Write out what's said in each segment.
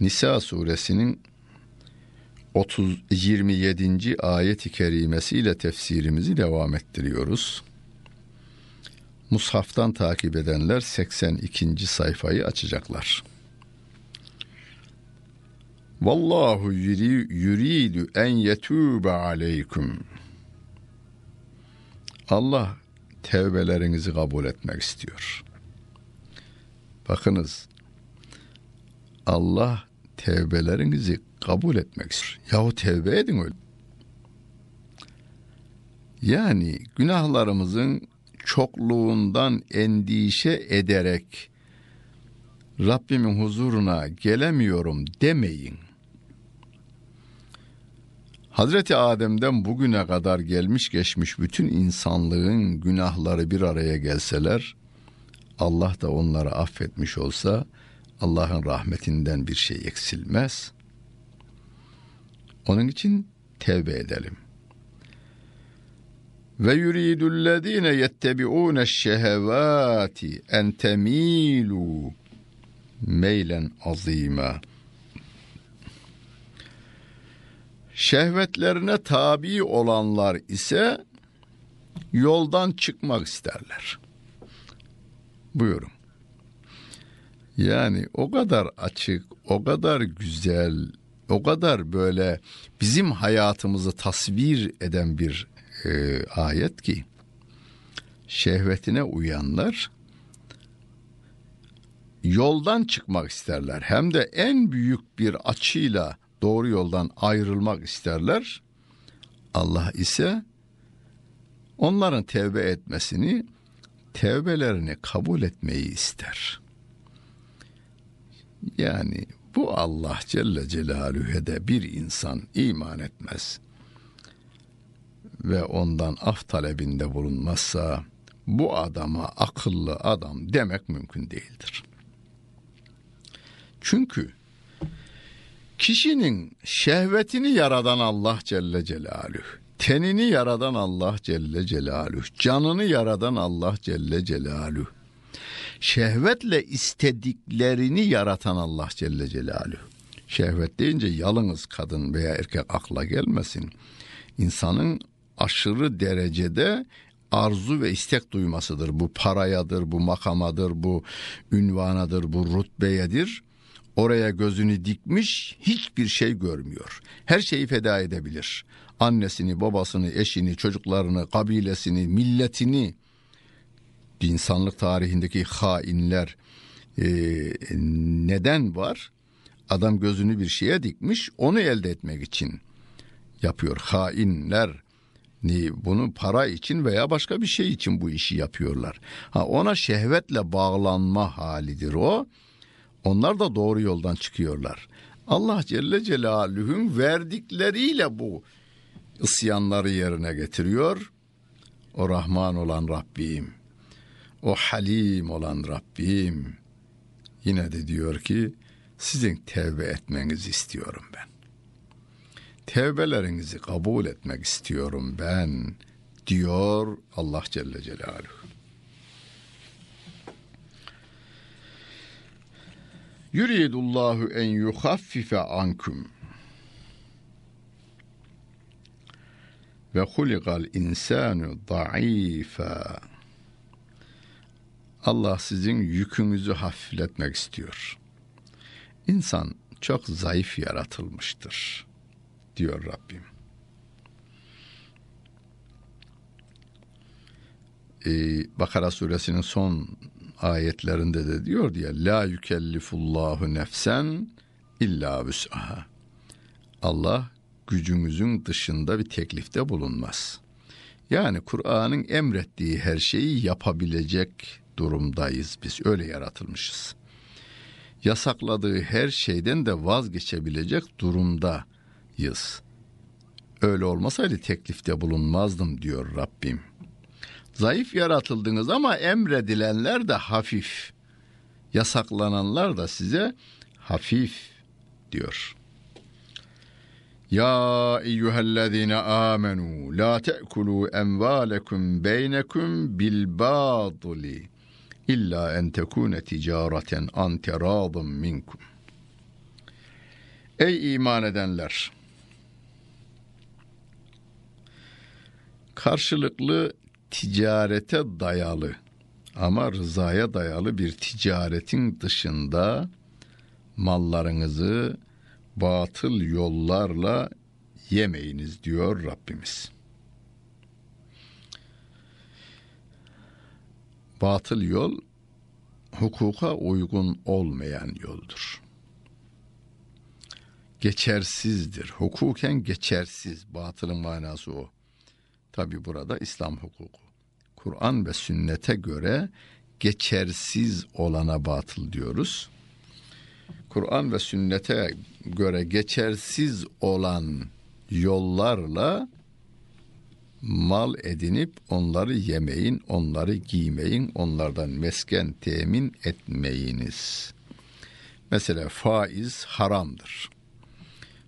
Nisa suresinin 30 27. ayet-i kerimesiyle tefsirimizi devam ettiriyoruz. Mushaftan takip edenler 82. sayfayı açacaklar. Vallahu yuridu en yetube aleykum. Allah tevbelerinizi kabul etmek istiyor. Bakınız Allah tevbelerinizi kabul etmek istiyor. Yahu tevbe edin öyle. Yani günahlarımızın çokluğundan endişe ederek Rabbimin huzuruna gelemiyorum demeyin. Hazreti Adem'den bugüne kadar gelmiş geçmiş bütün insanlığın günahları bir araya gelseler, Allah da onları affetmiş olsa, Allah'ın rahmetinden bir şey eksilmez. Onun için tevbe edelim. Ve yuridullezine yettebi'une şehevati en temilu meylen azima. Şehvetlerine tabi olanlar ise yoldan çıkmak isterler. Buyurun. Yani o kadar açık, o kadar güzel, o kadar böyle bizim hayatımızı tasvir eden bir e, ayet ki şehvetine uyanlar yoldan çıkmak isterler. Hem de en büyük bir açıyla doğru yoldan ayrılmak isterler. Allah ise onların tevbe etmesini, tevbelerini kabul etmeyi ister.'' Yani bu Allah Celle Celaluhu'ya de bir insan iman etmez ve ondan af talebinde bulunmazsa bu adama akıllı adam demek mümkün değildir. Çünkü kişinin şehvetini yaradan Allah Celle Celaluhu, tenini yaradan Allah Celle Celaluhu, canını yaradan Allah Celle Celaluhu, şehvetle istediklerini yaratan Allah Celle Celaluhu. Şehvet deyince yalınız kadın veya erkek akla gelmesin. İnsanın aşırı derecede arzu ve istek duymasıdır. Bu parayadır, bu makamadır, bu ünvanadır, bu rutbeyedir. Oraya gözünü dikmiş hiçbir şey görmüyor. Her şeyi feda edebilir. Annesini, babasını, eşini, çocuklarını, kabilesini, milletini, insanlık tarihindeki hainler e, neden var? Adam gözünü bir şeye dikmiş, onu elde etmek için yapıyor. Hainler bunu para için veya başka bir şey için bu işi yapıyorlar. Ha ona şehvetle bağlanma halidir o. Onlar da doğru yoldan çıkıyorlar. Allah Celle Celaluhu'nun verdikleriyle bu isyanları yerine getiriyor. O Rahman olan Rabbim o halim olan Rabbim yine de diyor ki sizin tevbe etmenizi istiyorum ben. Tevbelerinizi kabul etmek istiyorum ben diyor Allah Celle Celaluhu. Yuridullahu en yuhaffife ankum. Ve hulikal insanu da'ifa. Allah sizin yükünüzü hafifletmek istiyor. İnsan çok zayıf yaratılmıştır diyor Rabbim. Ee, Bakara suresinin son ayetlerinde de diyor diye la yükellifullahu nefsen illa vüs'aha. Allah gücümüzün dışında bir teklifte bulunmaz. Yani Kur'an'ın emrettiği her şeyi yapabilecek durumdayız biz. Öyle yaratılmışız. yasakladığı her şeyden de vazgeçebilecek durumdayız. Öyle olmasaydı teklifte bulunmazdım diyor Rabbim. Zayıf yaratıldınız ama emredilenler de hafif. Yasaklananlar da size hafif diyor. Ya eyyühellezine amenu la te'kulu envalekum beynekum bil badli illa en tekune ticareten an teradın minkum. Ey iman edenler! Karşılıklı ticarete dayalı ama rızaya dayalı bir ticaretin dışında mallarınızı batıl yollarla yemeyiniz diyor Rabbimiz. Batıl yol hukuka uygun olmayan yoldur. Geçersizdir. Hukuken geçersiz. Batılın manası o. Tabi burada İslam hukuku. Kur'an ve sünnete göre geçersiz olana batıl diyoruz. Kur'an ve sünnete göre geçersiz olan yollarla mal edinip onları yemeyin, onları giymeyin, onlardan mesken temin etmeyiniz. Mesela faiz haramdır.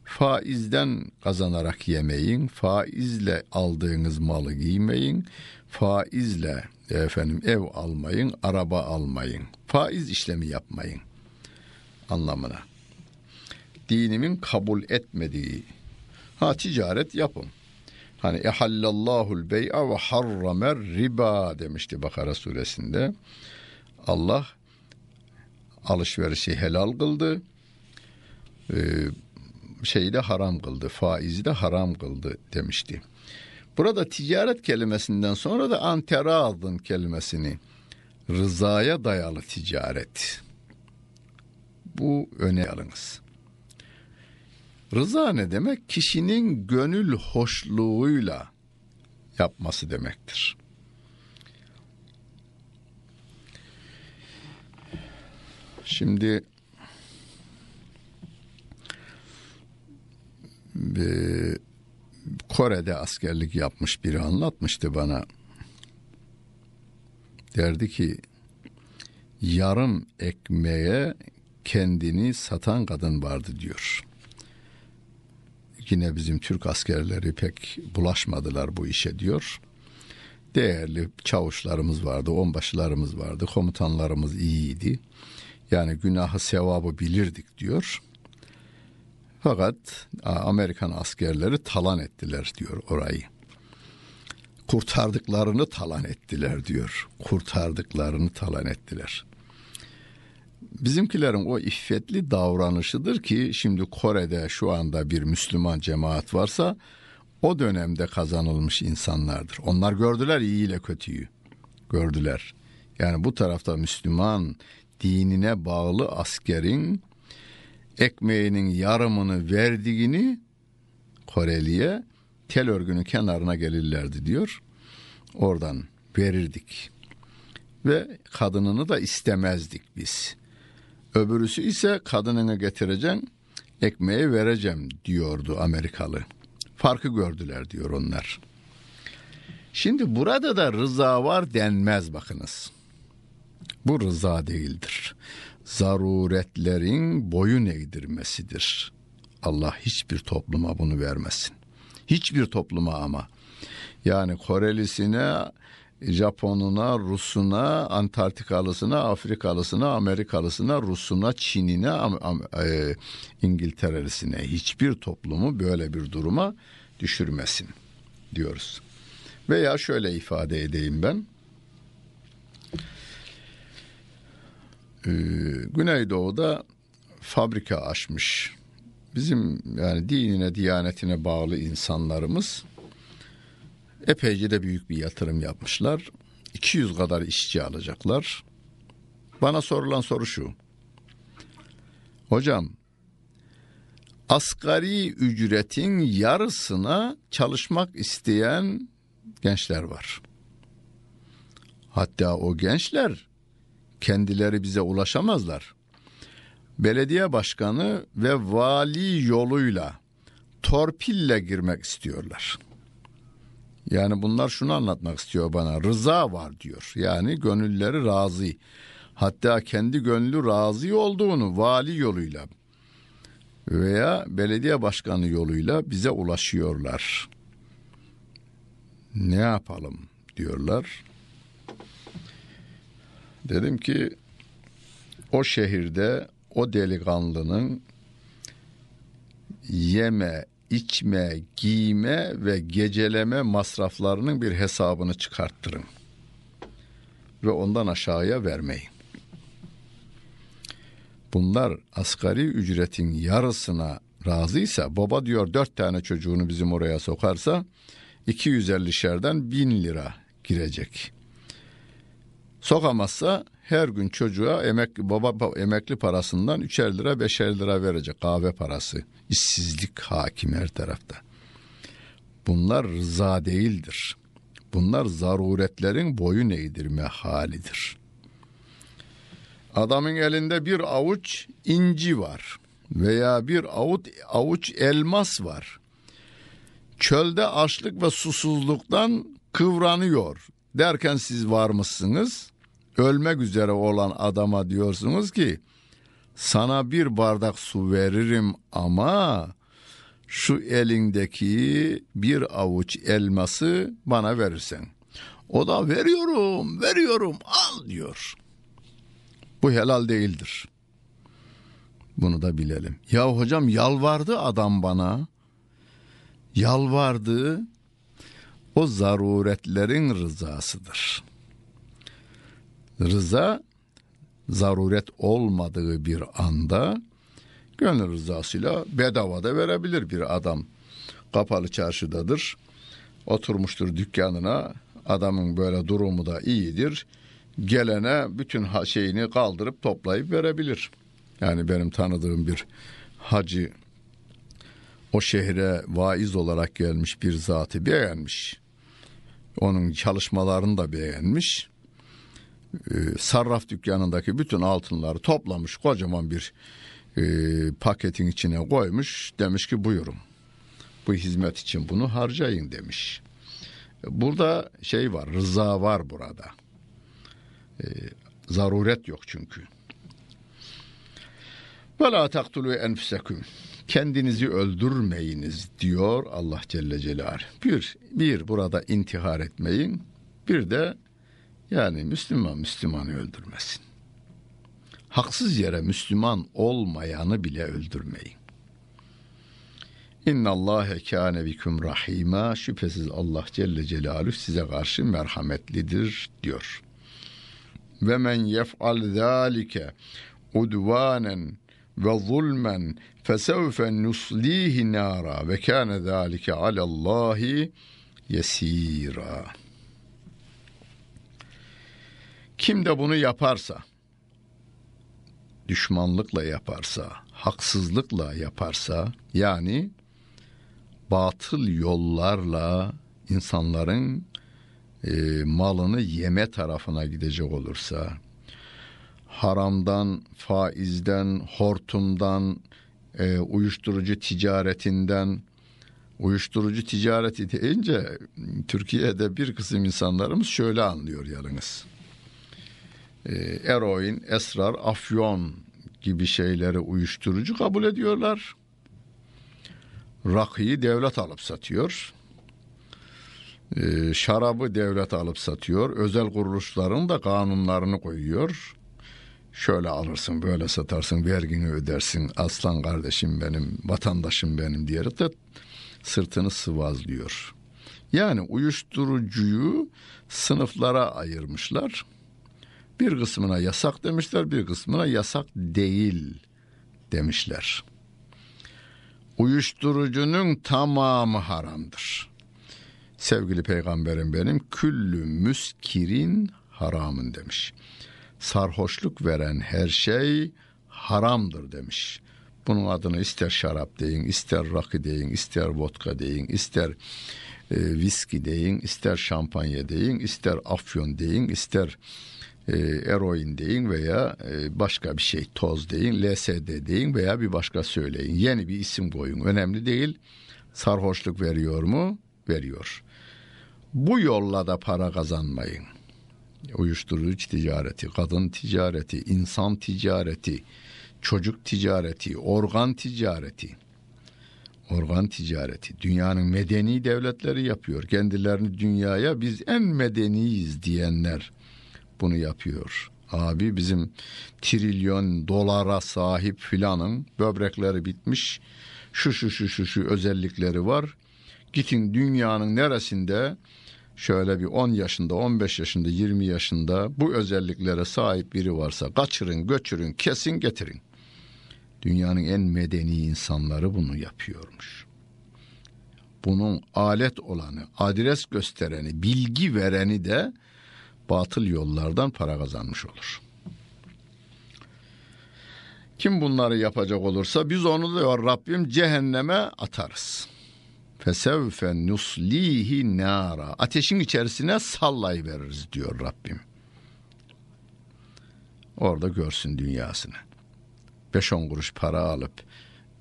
Faizden kazanarak yemeyin, faizle aldığınız malı giymeyin, faizle efendim ev almayın, araba almayın, faiz işlemi yapmayın anlamına. Dinimin kabul etmediği ha ticaret yapın. Hani ehallallahul bey'a ve harramer riba demişti Bakara suresinde. Allah alışverişi helal kıldı. Ee, şeyi de haram kıldı. Faizi de haram kıldı demişti. Burada ticaret kelimesinden sonra da anteradın kelimesini rızaya dayalı ticaret. Bu öne alınız. Rıza ne demek? Kişinin gönül hoşluğuyla yapması demektir. Şimdi bir Kore'de askerlik yapmış biri anlatmıştı bana. Derdi ki yarım ekmeğe kendini satan kadın vardı diyor. Yine bizim Türk askerleri pek bulaşmadılar bu işe diyor. Değerli çavuşlarımız vardı, onbaşılarımız vardı, komutanlarımız iyiydi. Yani günahı sevabı bilirdik diyor. Fakat Amerikan askerleri talan ettiler diyor orayı. Kurtardıklarını talan ettiler diyor. Kurtardıklarını talan ettiler. Bizimkilerin o iffetli davranışıdır ki şimdi Kore'de şu anda bir Müslüman cemaat varsa o dönemde kazanılmış insanlardır. Onlar gördüler iyi ile kötüyü. Gördüler. Yani bu tarafta Müslüman dinine bağlı askerin ekmeğinin yarımını verdiğini Koreli'ye tel örgünün kenarına gelirlerdi diyor. Oradan verirdik. Ve kadınını da istemezdik biz. Öbürüsü ise kadınını getireceksin, ekmeği vereceğim diyordu Amerikalı. Farkı gördüler diyor onlar. Şimdi burada da rıza var denmez bakınız. Bu rıza değildir. Zaruretlerin boyun eğdirmesidir. Allah hiçbir topluma bunu vermesin. Hiçbir topluma ama. Yani Korelisine Japonuna, Rusuna, Antarktikalısına, Afrikalısına, Amerikalısına, Rusuna, Çinine, e, İngilterelisine hiçbir toplumu böyle bir duruma düşürmesin diyoruz. Veya şöyle ifade edeyim ben. Ee, Güneydoğu'da fabrika açmış. Bizim yani dinine, diyanetine bağlı insanlarımız epeyce de büyük bir yatırım yapmışlar. 200 kadar işçi alacaklar. Bana sorulan soru şu. Hocam asgari ücretin yarısına çalışmak isteyen gençler var. Hatta o gençler kendileri bize ulaşamazlar. belediye başkanı ve vali yoluyla torpille girmek istiyorlar. Yani bunlar şunu anlatmak istiyor bana. Rıza var diyor. Yani gönülleri razı. Hatta kendi gönlü razı olduğunu vali yoluyla veya belediye başkanı yoluyla bize ulaşıyorlar. Ne yapalım diyorlar. Dedim ki o şehirde o delikanlının yeme, içme, giyme ve geceleme masraflarının bir hesabını çıkarttırın. Ve ondan aşağıya vermeyin. Bunlar asgari ücretin yarısına razıysa baba diyor dört tane çocuğunu bizim oraya sokarsa 250 şerden bin lira girecek. Sokamazsa her gün çocuğa emekli baba emekli parasından üçer lira beşer lira verecek kahve parası. İşsizlik hakim her tarafta. Bunlar rıza değildir. Bunlar zaruretlerin boyun eğdirme halidir. Adamın elinde bir avuç inci var veya bir avuç avuç elmas var. Çölde açlık ve susuzluktan kıvranıyor derken siz var mısınız? Ölmek üzere olan adama diyorsunuz ki sana bir bardak su veririm ama şu elindeki bir avuç elması bana verirsen. O da veriyorum, veriyorum, al diyor. Bu helal değildir. Bunu da bilelim. Ya hocam yalvardı adam bana. Yalvardı. O zaruretlerin rızasıdır. Rıza zaruret olmadığı bir anda gönül rızasıyla bedavada verebilir bir adam. Kapalı çarşıdadır. Oturmuştur dükkanına. Adamın böyle durumu da iyidir. Gelene bütün şeyini kaldırıp toplayıp verebilir. Yani benim tanıdığım bir hacı o şehre vaiz olarak gelmiş bir zatı beğenmiş. Onun çalışmalarını da beğenmiş. Ee, sarraf dükkanındaki bütün altınları toplamış kocaman bir e, paketin içine koymuş. Demiş ki buyurun bu hizmet için bunu harcayın demiş. Burada şey var rıza var burada. Ee, zaruret yok çünkü. Ve la taktulu. Kendinizi öldürmeyiniz diyor Allah Celle Celaluhu. Bir, bir burada intihar etmeyin. Bir de yani Müslüman Müslümanı öldürmesin. Haksız yere Müslüman olmayanı bile öldürmeyin. İnna Allahe kâne bikum rahima. Şüphesiz Allah Celle Celaluhu size karşı merhametlidir diyor. Ve men yef'al zâlike udvanen ve zulmen fesevfe nuslihi nara ve kâne zâlike alallahi yesîrâ. Kim de bunu yaparsa, düşmanlıkla yaparsa, haksızlıkla yaparsa, yani batıl yollarla insanların e, malını yeme tarafına gidecek olursa, haramdan, faizden, hortumdan, e, uyuşturucu ticaretinden, uyuşturucu ticareti deyince Türkiye'de bir kısım insanlarımız şöyle anlıyor yalnız. E, eroin, esrar, afyon gibi şeyleri uyuşturucu kabul ediyorlar. Rakıyı devlet alıp satıyor. E, şarabı devlet alıp satıyor. Özel kuruluşların da kanunlarını koyuyor şöyle alırsın böyle satarsın vergini ödersin aslan kardeşim benim vatandaşım benim diyerek de sırtını sıvazlıyor. Yani uyuşturucuyu sınıflara ayırmışlar. Bir kısmına yasak demişler, bir kısmına yasak değil demişler. Uyuşturucunun tamamı haramdır. Sevgili peygamberim benim küllü müskirin haramın demiş sarhoşluk veren her şey haramdır demiş. Bunun adını ister şarap deyin, ister rakı deyin, ister vodka deyin, ister e, viski deyin, ister şampanya deyin, ister afyon deyin, ister e, eroin deyin veya e, başka bir şey toz deyin, LSD deyin veya bir başka söyleyin. Yeni bir isim koyun. Önemli değil. Sarhoşluk veriyor mu? Veriyor. Bu yolla da para kazanmayın. Uyuşturucu ticareti, kadın ticareti, insan ticareti, çocuk ticareti, organ ticareti. Organ ticareti. Dünyanın medeni devletleri yapıyor. Kendilerini dünyaya biz en medeniyiz diyenler bunu yapıyor. Abi bizim trilyon dolara sahip filanın böbrekleri bitmiş. Şu şu şu şu şu özellikleri var. Gitin dünyanın neresinde şöyle bir 10 yaşında, 15 yaşında, 20 yaşında bu özelliklere sahip biri varsa kaçırın, götürün, kesin getirin. Dünyanın en medeni insanları bunu yapıyormuş. Bunun alet olanı, adres göstereni, bilgi vereni de batıl yollardan para kazanmış olur. Kim bunları yapacak olursa biz onu da Rabbim cehenneme atarız. Fesevfe nuslihi nara. Ateşin içerisine sallayıveririz diyor Rabbim. Orada görsün dünyasını. Beş on kuruş para alıp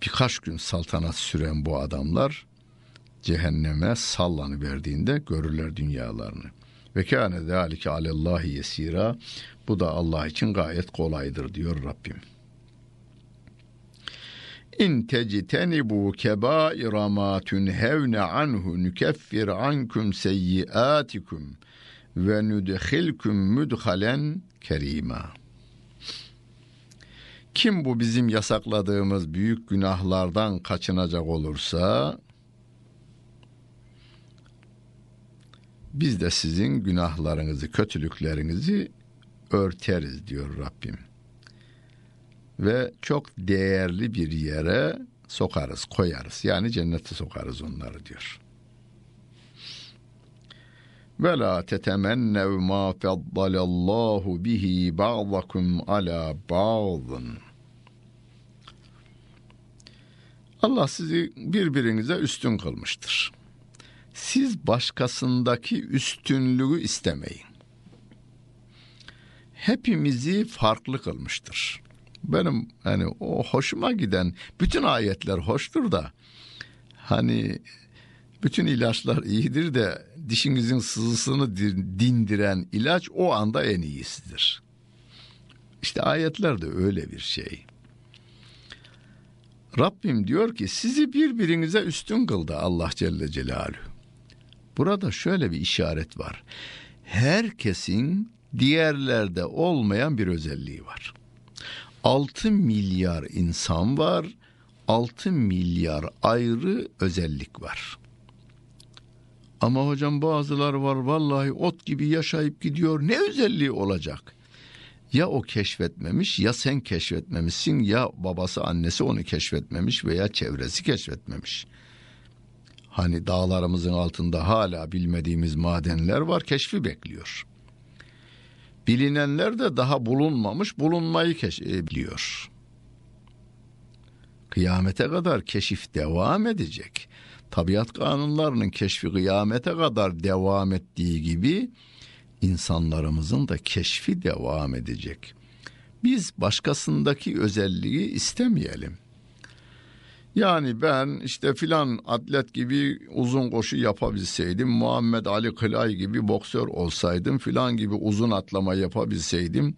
birkaç gün saltanat süren bu adamlar cehenneme sallanı verdiğinde görürler dünyalarını. Ve kâne zâlike alellâhi yesîrâ. Bu da Allah için gayet kolaydır diyor Rabbim. İn tectenibu kebaira ma tunhevne anhu nukeffir ankum seyyiatikum ve nudkhilkum mudhalen kerima. Kim bu bizim yasakladığımız büyük günahlardan kaçınacak olursa biz de sizin günahlarınızı, kötülüklerinizi örteriz diyor Rabbim. Ve çok değerli bir yere sokarız, koyarız. Yani cennete sokarız onları diyor. Ve la tetemennev ma feddalallahu bihi ba'dakum ala ba'dın. Allah sizi birbirinize üstün kılmıştır siz başkasındaki üstünlüğü istemeyin. Hepimizi farklı kılmıştır. Benim hani o hoşuma giden bütün ayetler hoştur da hani bütün ilaçlar iyidir de dişinizin sızısını dindiren ilaç o anda en iyisidir. İşte ayetler de öyle bir şey. Rabbim diyor ki sizi birbirinize üstün kıldı Allah Celle Celaluhu. Burada şöyle bir işaret var. Herkesin diğerlerde olmayan bir özelliği var. 6 milyar insan var. 6 milyar ayrı özellik var. Ama hocam bazılar var vallahi ot gibi yaşayıp gidiyor. Ne özelliği olacak? Ya o keşfetmemiş ya sen keşfetmemişsin ya babası annesi onu keşfetmemiş veya çevresi keşfetmemiş. Hani dağlarımızın altında hala bilmediğimiz madenler var, keşfi bekliyor. Bilinenler de daha bulunmamış, bulunmayı biliyor. Kıyamete kadar keşif devam edecek. Tabiat kanunlarının keşfi kıyamete kadar devam ettiği gibi insanlarımızın da keşfi devam edecek. Biz başkasındaki özelliği istemeyelim. Yani ben işte filan atlet gibi uzun koşu yapabilseydim, Muhammed Ali Kılay gibi boksör olsaydım, filan gibi uzun atlama yapabilseydim,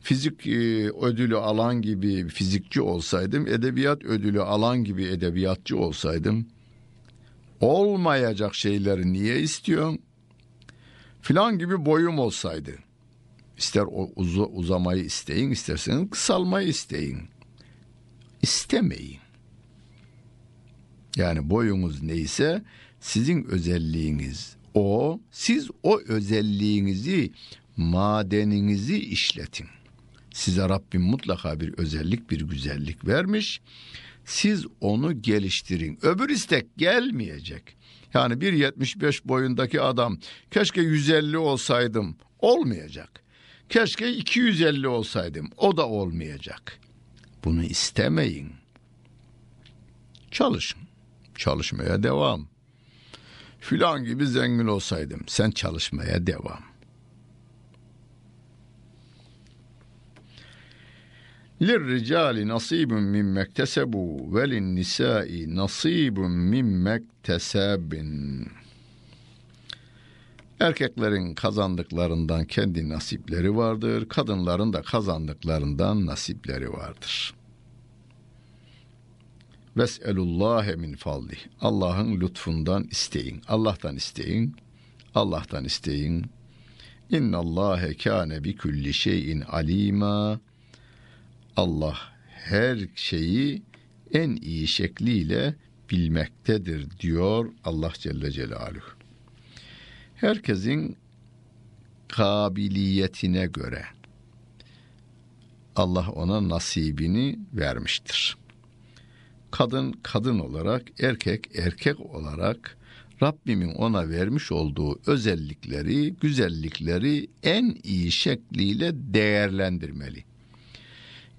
fizik e, ödülü alan gibi fizikçi olsaydım, edebiyat ödülü alan gibi edebiyatçı olsaydım, olmayacak şeyleri niye istiyorsun? Filan gibi boyum olsaydı. İster uz uzamayı isteyin, isterseniz kısalmayı isteyin. İstemeyin. Yani boyunuz neyse sizin özelliğiniz o. Siz o özelliğinizi, madeninizi işletin. Size Rabbim mutlaka bir özellik, bir güzellik vermiş. Siz onu geliştirin. Öbür istek gelmeyecek. Yani 1.75 boyundaki adam keşke 150 olsaydım olmayacak. Keşke 250 olsaydım o da olmayacak. Bunu istemeyin. Çalışın çalışmaya devam. filan gibi zengin olsaydım. Sen çalışmaya devam. لِلْرِجَالِ نَصِيبٌ مِمَّا اكْتَسَبُوا وَلِلنِّسَاءِ نَصِيبٌ مِمَّا اكْتَسَبٍ Erkeklerin kazandıklarından kendi nasipleri vardır, kadınların da kazandıklarından nasipleri vardır. Ves'elullâhe min fadlih. Allah'ın lütfundan isteyin. Allah'tan isteyin. Allah'tan isteyin. İnnallâhe kâne bi kulli şeyin alîmâ. Allah her şeyi en iyi şekliyle bilmektedir diyor Allah Celle Celaluhu. Herkesin kabiliyetine göre Allah ona nasibini vermiştir. Kadın kadın olarak, erkek erkek olarak Rabbimin ona vermiş olduğu özellikleri, güzellikleri en iyi şekliyle değerlendirmeli.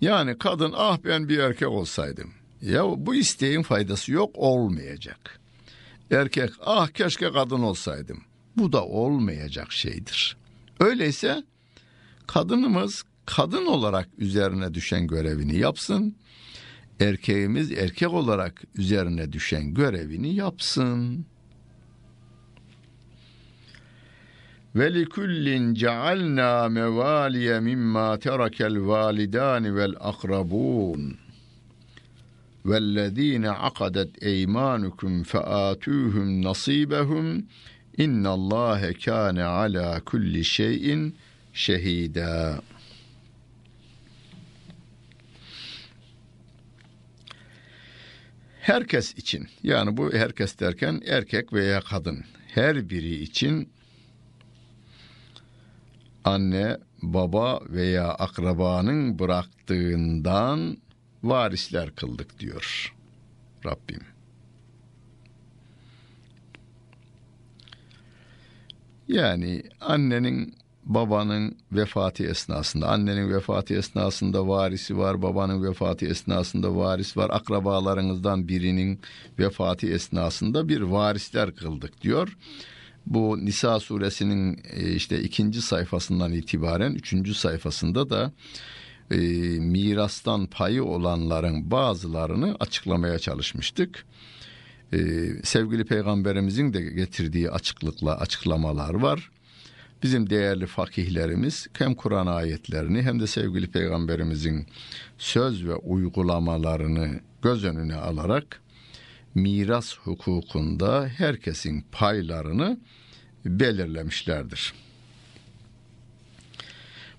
Yani kadın ah ben bir erkek olsaydım. Ya bu isteğin faydası yok olmayacak. Erkek ah keşke kadın olsaydım. Bu da olmayacak şeydir. Öyleyse kadınımız kadın olarak üzerine düşen görevini yapsın. Erkeğimiz erkek olarak üzerine düşen görevini yapsın. ve likullin cealna mevaliye mimma terakel validani vel akrabun vellezine akadet eymanukum featuhum nasibehum innallâhe kâne ala kulli şeyin şehida. Herkes için yani bu herkes derken erkek veya kadın her biri için anne, baba veya akrabanın bıraktığından varisler kıldık diyor Rabbim. Yani annenin babanın vefatı esnasında, annenin vefatı esnasında varisi var, babanın vefatı esnasında varis var, akrabalarınızdan birinin vefatı esnasında bir varisler kıldık diyor bu Nisa suresinin e, işte ikinci sayfasından itibaren üçüncü sayfasında da e, mirastan payı olanların bazılarını açıklamaya çalışmıştık. E, sevgili peygamberimizin de getirdiği açıklıkla açıklamalar var. Bizim değerli fakihlerimiz hem Kur'an ayetlerini hem de sevgili peygamberimizin söz ve uygulamalarını göz önüne alarak miras hukukunda herkesin paylarını belirlemişlerdir.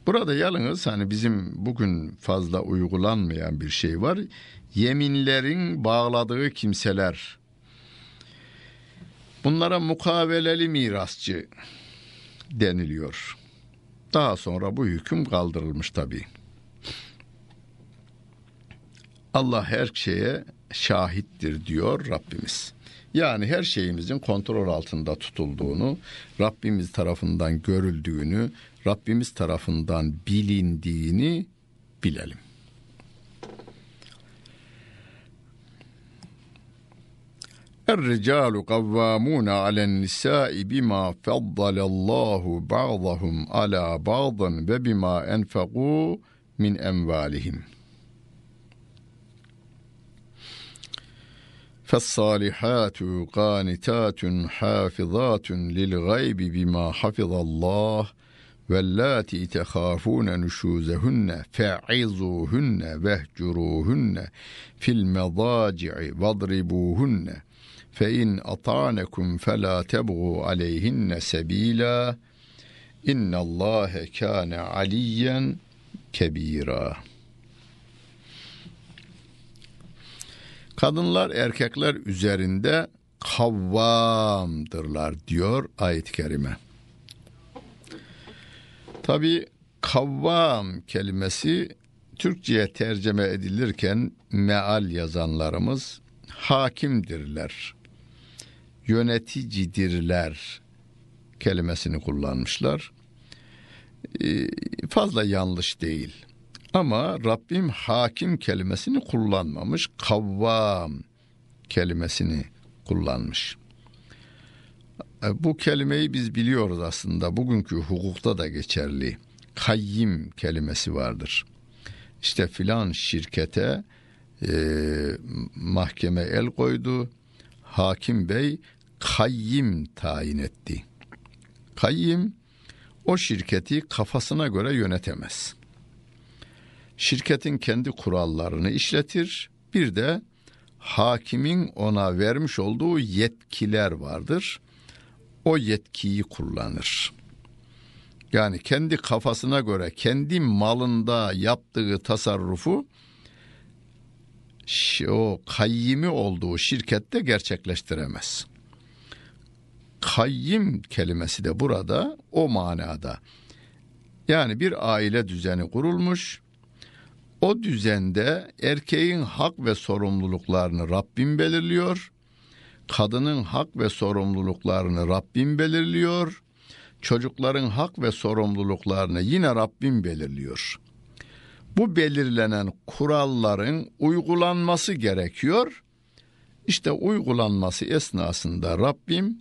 Burada yalnız hani bizim bugün fazla uygulanmayan bir şey var. Yeminlerin bağladığı kimseler. Bunlara mukaveleli mirasçı deniliyor. Daha sonra bu hüküm kaldırılmış tabii. Allah her şeye şahittir diyor Rabbimiz. Yani her şeyimizin kontrol altında tutulduğunu, Rabbimiz tarafından görüldüğünü, Rabbimiz tarafından bilindiğini bilelim. الرجال قوامون على النساء بما فضل الله بعضهم على بعض وبما أنفقوا من أموالهم. فالصالحات قانتات حافظات للغيب بما حفظ الله واللاتي تخافون نشوزهن فعظوهن واهجروهن في المضاجع واضربوهن. fe in ata'nekum fela tebğu aleyhinne sebila innallâhe kâne aliyyen kebira. Kadınlar erkekler üzerinde kavvamdırlar diyor ayet-i kerime. Tabi kavvam kelimesi Türkçe'ye terceme edilirken meal yazanlarımız hakimdirler yöneticidirler kelimesini kullanmışlar. Ee, fazla yanlış değil. Ama Rabbim hakim kelimesini kullanmamış, kavvam kelimesini kullanmış. E, bu kelimeyi biz biliyoruz aslında. Bugünkü hukukta da geçerli. Kayyim kelimesi vardır. İşte filan şirkete e, mahkeme el koydu. Hakim bey kayyim tayin etti. Kayyim o şirketi kafasına göre yönetemez. Şirketin kendi kurallarını işletir. Bir de hakimin ona vermiş olduğu yetkiler vardır. O yetkiyi kullanır. Yani kendi kafasına göre kendi malında yaptığı tasarrufu o kayyimi olduğu şirkette gerçekleştiremez. Kayyim kelimesi de burada o manada. Yani bir aile düzeni kurulmuş. O düzende erkeğin hak ve sorumluluklarını Rabbim belirliyor. Kadının hak ve sorumluluklarını Rabbim belirliyor. Çocukların hak ve sorumluluklarını yine Rabbim belirliyor. Bu belirlenen kuralların uygulanması gerekiyor. İşte uygulanması esnasında Rabbim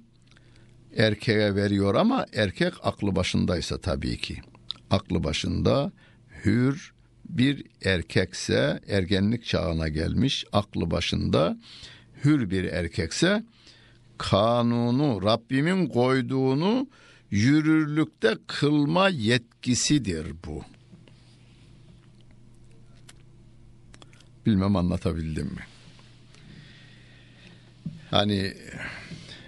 erkeğe veriyor ama erkek aklı başındaysa tabii ki. Aklı başında hür bir erkekse ergenlik çağına gelmiş aklı başında hür bir erkekse kanunu Rabbimin koyduğunu yürürlükte kılma yetkisidir bu. Bilmem anlatabildim mi? Hani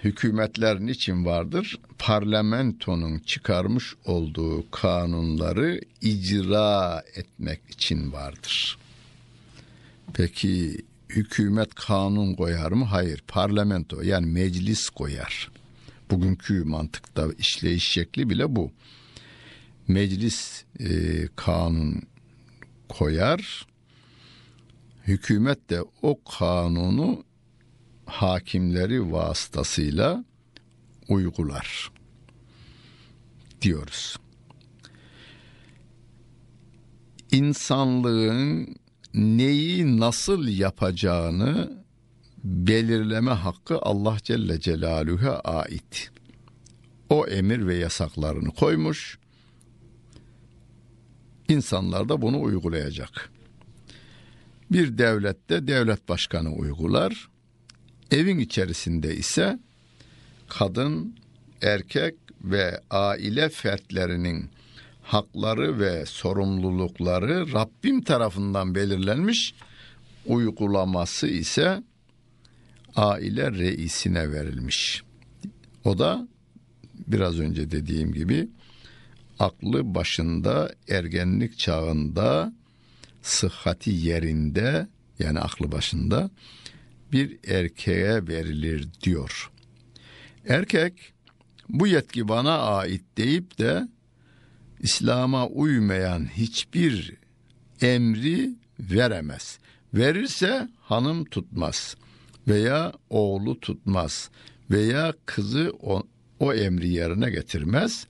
hükümetler niçin vardır? Parlamentonun çıkarmış olduğu kanunları icra etmek için vardır. Peki hükümet kanun koyar mı? Hayır. Parlamento yani meclis koyar. Bugünkü mantıkta işleyiş şekli bile bu. Meclis e, kanun koyar. Hükümet de o kanunu hakimleri vasıtasıyla uygular diyoruz. İnsanlığın neyi nasıl yapacağını belirleme hakkı Allah Celle Celaluhu'ya ait. O emir ve yasaklarını koymuş. İnsanlar da bunu uygulayacak. Bir devlette devlet başkanı uygular. Evin içerisinde ise kadın, erkek ve aile fertlerinin hakları ve sorumlulukları Rabbim tarafından belirlenmiş, uygulaması ise aile reisine verilmiş. O da biraz önce dediğim gibi aklı başında ergenlik çağında sıhhati yerinde yani aklı başında bir erkeğe verilir diyor. Erkek bu yetki bana ait deyip de İslam'a uymayan hiçbir emri veremez. Verirse hanım tutmaz veya oğlu tutmaz veya kızı o, o emri yerine getirmez.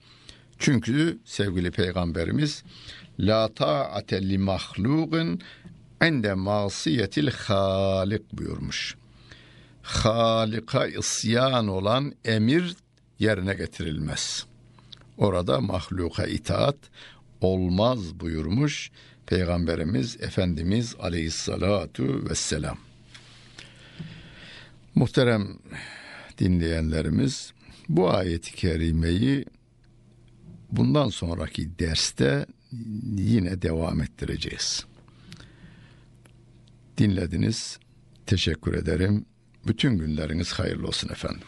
Çünkü sevgili peygamberimiz la ta'ate li mahlukun ende masiyetil halik buyurmuş. Halika isyan olan emir yerine getirilmez. Orada mahluka itaat olmaz buyurmuş Peygamberimiz Efendimiz Aleyhissalatu vesselam. Muhterem dinleyenlerimiz bu ayeti kerimeyi bundan sonraki derste yine devam ettireceğiz. Dinlediniz. Teşekkür ederim. Bütün günleriniz hayırlı olsun efendim.